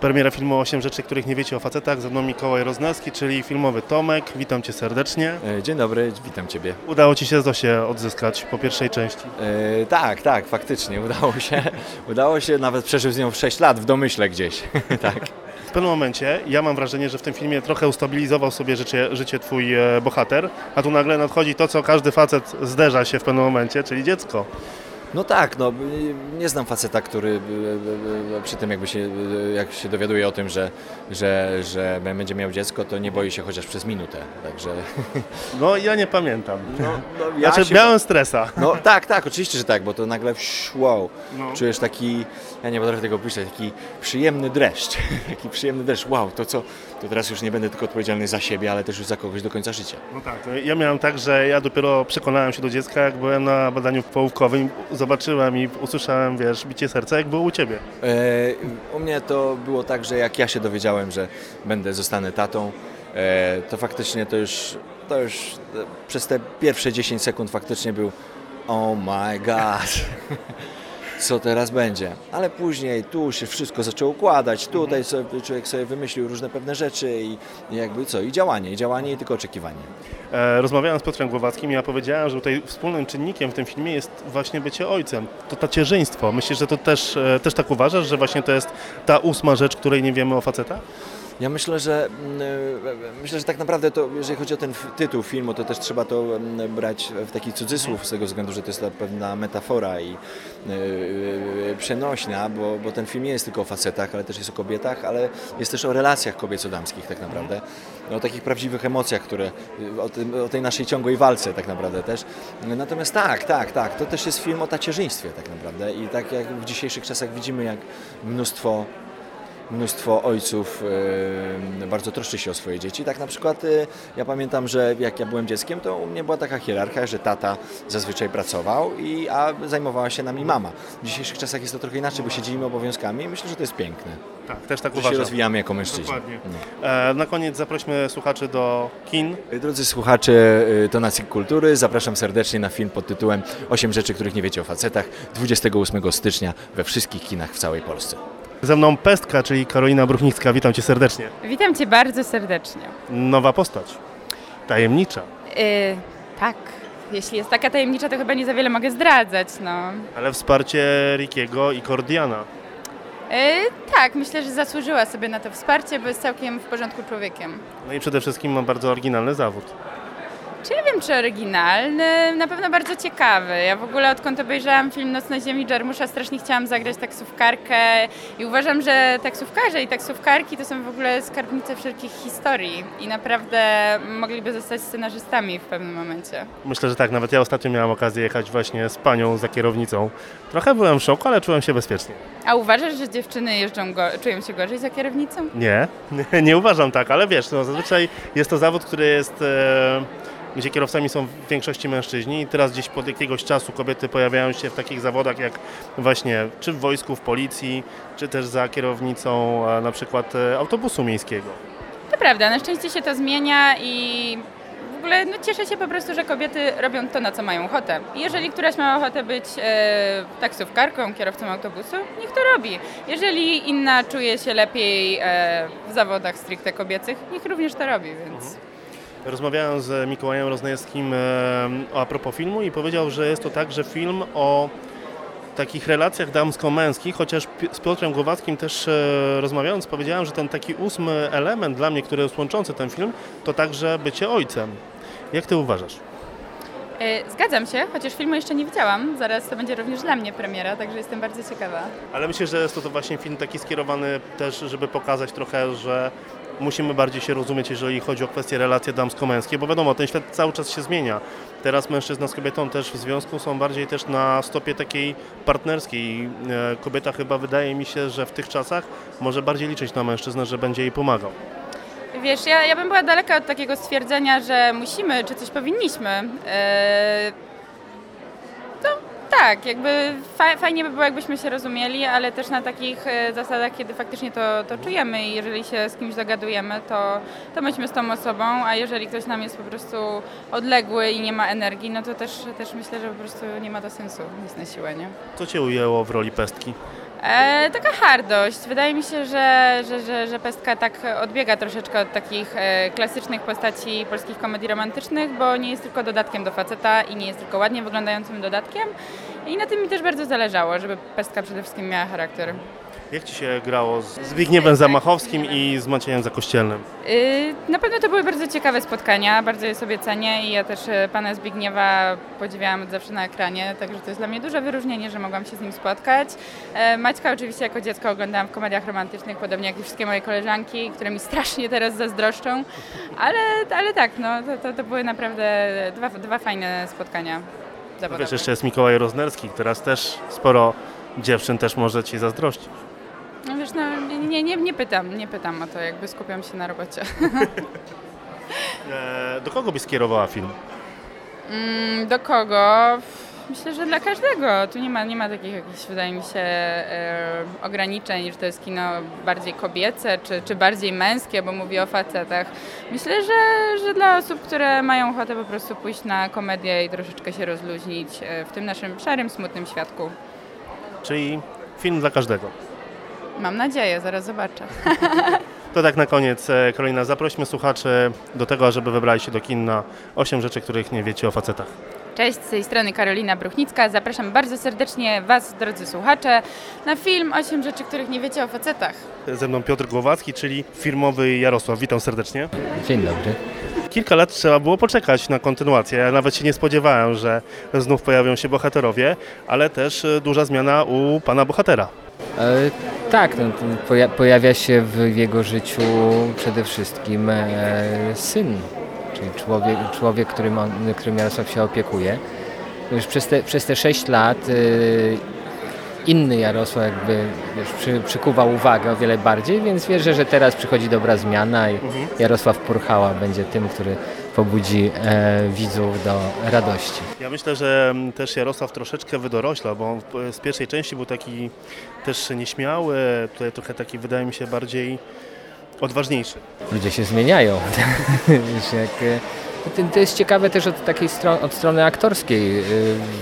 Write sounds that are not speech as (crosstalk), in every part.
Premiera filmu 8 rzeczy, których nie wiecie o facetach. Ze mną Mikołaj Roznowski, czyli filmowy Tomek. Witam Cię serdecznie. E, Dzień dobry, witam Ciebie. Udało Ci się Zosię odzyskać po pierwszej części. E, tak, tak, faktycznie udało się. Udało się, nawet przeżył z nią 6 lat w domyśle gdzieś. (laughs) tak. W pewnym momencie ja mam wrażenie, że w tym filmie trochę ustabilizował sobie życie, życie Twój e, bohater, a tu nagle nadchodzi to, co każdy facet zderza się w pewnym momencie, czyli dziecko. No tak, no nie znam faceta, który e, e, przy tym jakby się, jak się dowiaduje o tym, że, że, że będzie miał dziecko, to nie boi się chociaż przez minutę. Także. (laughs) No ja nie pamiętam. No, no, ja Znaczy się- miałem stresa. No tak, tak, oczywiście, że tak, bo to nagle wow, No. czujesz taki, ja nie potrafię tego opisać, taki przyjemny dreszcz, (laughs) taki przyjemny dreszcz, wow, to co, to teraz już nie będę tylko odpowiedzialny za siebie, ale też już za kogoś do końca życia. No tak, ja miałem tak, że ja dopiero przekonałem się do dziecka, jak byłem na badaniu połówkowym, zobaczyłem i usłyszałem, wiesz, bicie serca, jak było u Ciebie. E, u mnie to było tak, że jak ja się dowiedziałem, że będę, zostanę tatą, e, to faktycznie to już, to już e, przez te pierwsze 10 sekund faktycznie był oh my god, (laughs) co teraz będzie. Ale później tu się wszystko zaczęło układać, tutaj sobie, człowiek sobie wymyślił różne pewne rzeczy i, i jakby co, i działanie, i działanie, i tylko oczekiwanie. E, Rozmawiałem z Piotrem Głowackim i ja powiedziałem, że tutaj wspólnym czynnikiem w tym filmie jest właśnie bycie ojcem. To tacierzyństwo. Myślisz, że to też, e, też tak uważasz, że właśnie to jest ta ósma rzecz, której nie wiemy o facetach? Ja myślę, że mm, e, myślę, że tak naprawdę to, jeżeli chodzi o ten tytuł filmu, to też trzeba to mm, brać w taki cudzysłów z tego względu, że to jest pewna metafora i yy, przenośna, bo, bo ten film nie jest tylko o facetach, ale też jest o kobietach, ale jest też o relacjach kobieco-damskich tak naprawdę, o takich prawdziwych emocjach, które, o, o tej naszej ciągłej walce tak naprawdę też. Natomiast tak, tak, tak, to też jest film o tacierzyństwie tak naprawdę i tak jak w dzisiejszych czasach widzimy, jak mnóstwo mnóstwo ojców bardzo troszczy się o swoje dzieci. Tak na przykład e, ja pamiętam, że jak ja byłem dzieckiem, to u mnie była taka hierarchia, że tata zazwyczaj pracował, i, a zajmowała się nami mama. W dzisiejszych czasach jest to trochę inaczej, bo się dzielimy obowiązkami i myślę, że to jest piękne. Tak, też tak Że się uważam. rozwijamy jako mężczyźni. Dokładnie. No. E, Na koniec zaprośmy słuchaczy do kin. Drodzy słuchacze e, Tonacji Kultury, zapraszam serdecznie na film pod tytułem 8 rzeczy, których nie wiecie o facetach 28 stycznia we wszystkich kinach w całej Polsce. Ze mną Pestka, czyli Karolina Bruchnicka. Witam Cię serdecznie. Witam Cię bardzo serdecznie. Nowa postać. Tajemnicza. Yy, tak, jeśli jest taka tajemnicza, to chyba nie za wiele mogę zdradzać, no. Ale wsparcie Rickiego i Cordiana. Yy, tak, myślę, że zasłużyła sobie na to wsparcie, bo jest całkiem w porządku człowiekiem. No i przede wszystkim ma bardzo oryginalny zawód. Wiem, czy oryginalny? Na pewno bardzo ciekawy. Ja w ogóle odkąd obejrzałam film Noc na ziemi Jarmusza strasznie chciałam zagrać taksówkarkę i uważam, że taksówkarze i taksówkarki to są w ogóle skarbnice wszelkich historii i naprawdę mogliby zostać scenarzystami w pewnym momencie. Myślę, że tak. Nawet ja ostatnio miałem okazję jechać właśnie z panią za kierownicą. Trochę byłem w szoku, ale czułem się bezpiecznie. A uważasz, że dziewczyny jeżdżą go, czują się gorzej za kierownicą? Nie, nie, (laughs) nie uważam tak, ale wiesz, no, zazwyczaj jest to zawód, który jest, e, gdzie kierowcami są w większości mężczyźni i teraz gdzieś pod jakiegoś czasu kobiety pojawiają się w takich zawodach jak właśnie czy w wojsku, w policji, czy też za kierownicą e, na przykład e, autobusu miejskiego. To prawda, na szczęście się to zmienia i w ogóle no, cieszę się po prostu, że kobiety robią to, na co mają ochotę. Jeżeli któraś ma ochotę być e, taksówkarką, kierowcą autobusu, niech to robi. Jeżeli inna czuje się lepiej e, w zawodach stricte kobiecych, niech również to robi, więc... Rozmawiałem z Mikołajem Roznajewskim e, a propos filmu i powiedział, że jest to także film o takich relacjach damsko-męskich, chociaż z Piotrem Głowackim też e, rozmawiając powiedziałem, że ten taki ósmy element dla mnie, który jest łączący ten film, to także bycie ojcem. Jak ty uważasz? E, zgadzam się, chociaż filmu jeszcze nie widziałam. Zaraz to będzie również dla mnie premiera, także jestem bardzo ciekawa. Ale myślę, że jest to, to właśnie film taki skierowany też, żeby pokazać trochę, że musimy bardziej się rozumieć, jeżeli chodzi o kwestie relacje damsko-męskie, bo wiadomo, ten świat cały czas się zmienia. Teraz mężczyzna z kobietą też w związku są bardziej też na stopie takiej partnerskiej. E, Kobieta chyba wydaje mi się, że w tych czasach może bardziej liczyć na mężczyznę, że będzie jej pomagał. Wiesz, ja, ja bym była daleka od takiego stwierdzenia, że musimy, czy coś powinniśmy. To tak, jakby fa- fajnie by było, jakbyśmy się rozumieli, ale też na takich e, zasadach, kiedy faktycznie to, to czujemy i jeżeli się z kimś zagadujemy, to, to myśmy z tą osobą, a jeżeli ktoś nam jest po prostu odległy i nie ma energii, no to też, też myślę, że po prostu nie ma to sensu nic na siłę, nie? Co Cię ujęło w roli pestki? E, taka hardość. Wydaje mi się, że, że, że, że Pestka tak odbiega troszeczkę od takich e, klasycznych postaci polskich komedii romantycznych, bo nie jest tylko dodatkiem do faceta i nie jest tylko ładnie wyglądającym dodatkiem. I na tym mi też bardzo zależało, żeby Pestka przede wszystkim miała charakter. Jak Ci się grało z Zbigniewem Zamachowskim i z Maciejem Zakościelnym? Y, Na pewno to były bardzo ciekawe spotkania, bardzo je sobie cenię i ja też y, pana Zbigniewa podziwiałam od zawsze na ekranie, także to jest dla mnie duże wyróżnienie, że mogłam się z nim spotkać. E, Maćka oczywiście jako dziecko oglądałam w komediach romantycznych, podobnie jak i wszystkie moje koleżanki, które mi strasznie teraz zazdroszczą, ale, ale tak, no, to, to, to były naprawdę dwa, dwa fajne spotkania zawodowe. Wiesz, jeszcze jest Mikołaj Roznerski, teraz też sporo dziewczyn też może Ci zazdrościć. Nie, nie, nie pytam, nie pytam o to, jakby skupiam się na robocie. (laughs) E, do kogo byś skierowała film? Mm, Do kogo? Myślę, że dla każdego. Tu nie ma, nie ma takich jakichś, wydaje mi się, e, ograniczeń, że to jest kino bardziej kobiece, czy, czy bardziej męskie, bo mówię o facetach. Myślę, że, że dla osób, które mają ochotę po prostu pójść na komedię i troszeczkę się rozluźnić e, w tym naszym szarym, smutnym świadku. Czyli film dla każdego. Mam nadzieję, zaraz zobaczę. (laughs) To tak na koniec, e, Karolina, zaprośmy słuchaczy do tego, żeby wybrali się do kin na 8 rzeczy, których nie wiecie o facetach. Cześć, z tej strony Karolina Bruchnicka. Zapraszam bardzo serdecznie Was, drodzy słuchacze, na film 8 rzeczy, których nie wiecie o facetach. Ze mną Piotr Głowacki, czyli filmowy Jarosław. Witam serdecznie. Dzień dobry. Kilka lat trzeba było poczekać na kontynuację. Ja nawet się nie spodziewałem, że znów pojawią się bohaterowie, ale też e, duża zmiana u pana bohatera. E, tak, no, poja- pojawia się w jego życiu przede wszystkim e, syn, czyli człowiek, człowiek którym, on, którym Jarosław się opiekuje. Już przez te, przez te 6 lat e, inny Jarosław jakby wiesz, przy, przykuwa uwagę o wiele bardziej, więc wierzę, że teraz przychodzi dobra zmiana i Jarosław Purchała będzie tym, który pobudzi e, widzów do radości. Ja myślę, że mm, też Jarosław troszeczkę wydoroślał, bo z pierwszej części był taki też nieśmiały, tutaj trochę taki wydaje mi się bardziej odważniejszy. ludzie się zmieniają. (laughs) E, to, jest ciekawe też od takiej stro, od strony aktorskiej, y,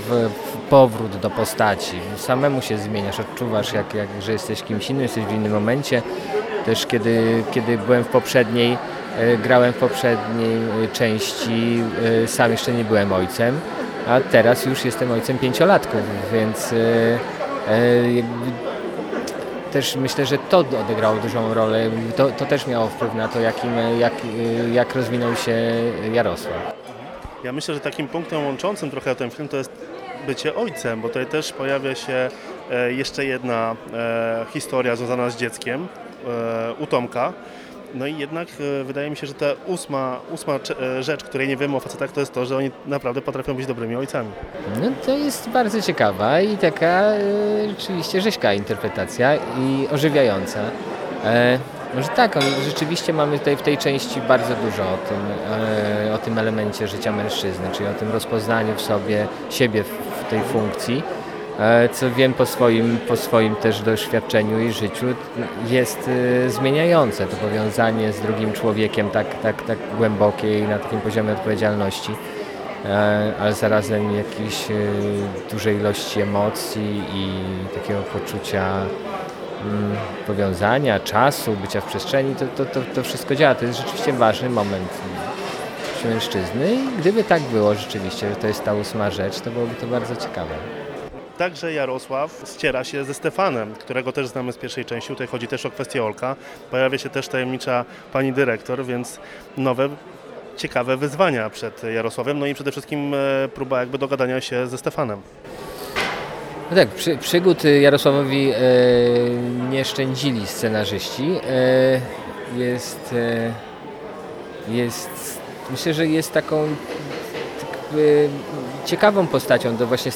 w, w powrót do postaci. Samemu się zmieniasz, odczuwasz, jak, jak, że jesteś kimś innym, jesteś w innym momencie. Też kiedy, kiedy byłem w poprzedniej, e, grałem w poprzedniej e, części, e, sam jeszcze nie byłem ojcem, a teraz już jestem ojcem pięciolatków, więc e, e, też myślę, że to odegrało dużą rolę. To, to też miało wpływ na to, jakim, jak, jak rozwinął się Jarosław. Ja myślę, że takim punktem łączącym trochę ten film to jest bycie ojcem, bo tutaj też pojawia się e, jeszcze jedna e, historia związana z dzieckiem e, u Tomka. No i jednak e, wydaje mi się, że ta ósma, ósma e, rzecz, której nie wiemy o facetach, to jest to, że oni naprawdę potrafią być dobrymi ojcami. No to jest bardzo ciekawa i taka e, rzeczywiście rzeźka interpretacja i ożywiająca. Może tak, rzeczywiście mamy tutaj w tej części bardzo dużo o tym, o tym elemencie życia mężczyzny, czyli o tym rozpoznaniu w sobie siebie w tej funkcji. E, co wiem po swoim, po swoim też doświadczeniu i życiu, jest e, zmieniające to powiązanie z drugim człowiekiem tak, tak, tak głębokie i na takim poziomie odpowiedzialności e, ale zarazem jakiejś dużej ilości emocji i takiego poczucia mm, powiązania, czasu, bycia w przestrzeni, to, to, to, to wszystko działa. To jest rzeczywiście ważny moment mężczyzny i gdyby tak było rzeczywiście, że to jest ta ósma rzecz, to byłoby to bardzo ciekawe. Także Jarosław ściera się ze Stefanem, którego też znamy z pierwszej części. Tutaj chodzi też o kwestię Olka. Pojawia się też tajemnicza pani dyrektor, więc nowe, ciekawe wyzwania przed Jarosławem. No i przede wszystkim e, próba jakby dogadania się ze Stefanem. No tak, przy, przygód Jarosławowi e, nie szczędzili scenarzyści. E, jest, e, jest, myślę, że jest taką tak, ciekawą postacią, to właśnie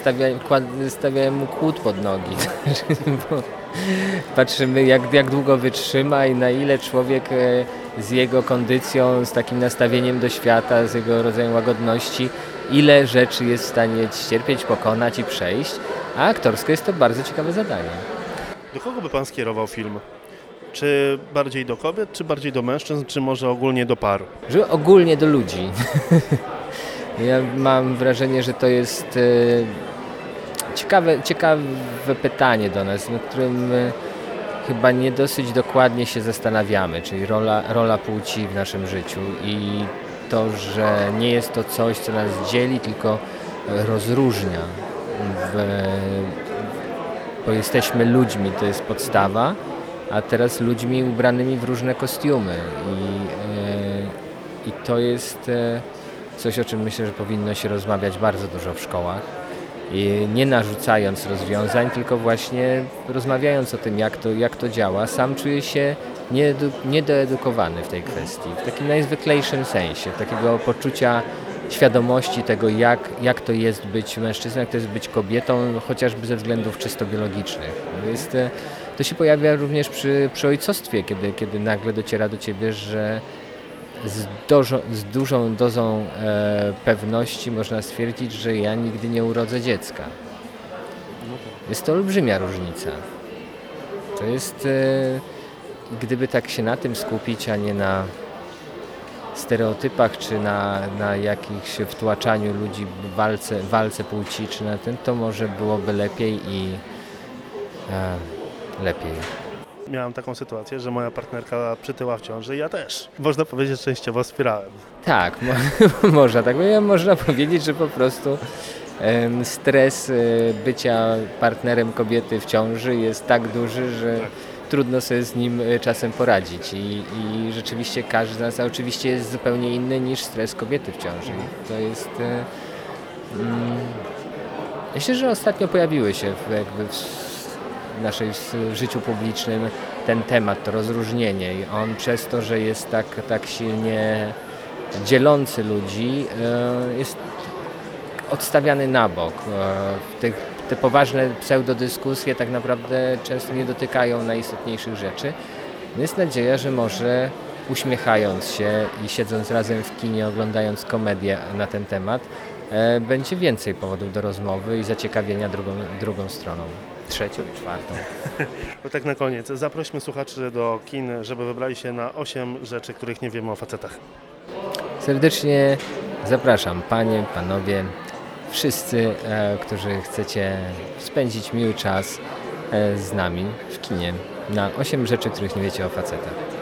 stawiają mu kłód pod nogi. (laughs) Patrzymy, jak, jak długo wytrzyma i na ile człowiek e, z jego kondycją, z takim nastawieniem do świata, z jego rodzajem łagodności, ile rzeczy jest w stanie cierpieć, pokonać i przejść. A aktorsko jest to bardzo ciekawe zadanie. Do kogo by pan skierował film? Czy bardziej do kobiet, czy bardziej do mężczyzn, czy może ogólnie do par? Że ogólnie do ludzi. (laughs) ja mam wrażenie, że to jest e, ciekawe, ciekawe pytanie do nas, nad którym e, chyba nie dosyć dokładnie się zastanawiamy, czyli rola, rola płci w naszym życiu i to, że nie jest to coś, co nas dzieli, tylko rozróżnia, w, bo jesteśmy ludźmi, to jest podstawa, a teraz ludźmi ubranymi w różne kostiumy i, e, i to jest e, coś, o czym myślę, że powinno się rozmawiać bardzo dużo w szkołach. I nie narzucając rozwiązań, tylko właśnie rozmawiając o tym, jak to, jak to działa. Sam czuję się niedoedukowany w tej kwestii, w takim najzwyklejszym sensie, takiego poczucia świadomości tego, jak, jak to jest być mężczyzną, jak to jest być kobietą, chociażby ze względów czysto biologicznych. Jest, e, to się pojawia również przy, przy ojcostwie, kiedy, kiedy nagle dociera do ciebie, że z, dożo, z dużą dozą e, pewności można stwierdzić, że ja nigdy nie urodzę dziecka. Jest to olbrzymia różnica. To jest, e, gdyby tak się na tym skupić, a nie na stereotypach, czy na, na jakichś wtłaczaniu ludzi w walce, walce płci, czy na tym, to może byłoby lepiej i e, lepiej. Miałem taką sytuację, że moja partnerka przytyła w ciąży i ja też. Można powiedzieć, że częściowo wspierałem. Tak, mo (laughs) można tak. Można powiedzieć, że po prostu stres e, bycia partnerem kobiety w ciąży jest tak duży, że trudno sobie z nim e, czasem poradzić. I, I rzeczywiście każdy z nas oczywiście jest zupełnie inny niż stres kobiety w ciąży. To jest. e, Mm, myślę, że ostatnio pojawiły się jakby w naszej s- życiu publicznym ten temat, to rozróżnienie. I on przez to, że jest tak, tak silnie dzielący ludzi, e, jest odstawiany na bok. Te, te poważne pseudodyskusje tak naprawdę często nie dotykają najistotniejszych rzeczy. Jest nadzieja, że może uśmiechając się i siedząc razem w kinie, oglądając komedię na ten temat, e, będzie więcej powodów do rozmowy i zaciekawienia drugą, drugą stroną. Trzecią i czwartą. (laughs) To tak na koniec, zaprośmy słuchaczy do kin, żeby wybrali się na 8 rzeczy, których nie wiemy o facetach. Serdecznie zapraszam Panie, Panowie, wszyscy, e, którzy chcecie spędzić miły czas e, z nami w kinie na 8 rzeczy, których nie wiecie o facetach.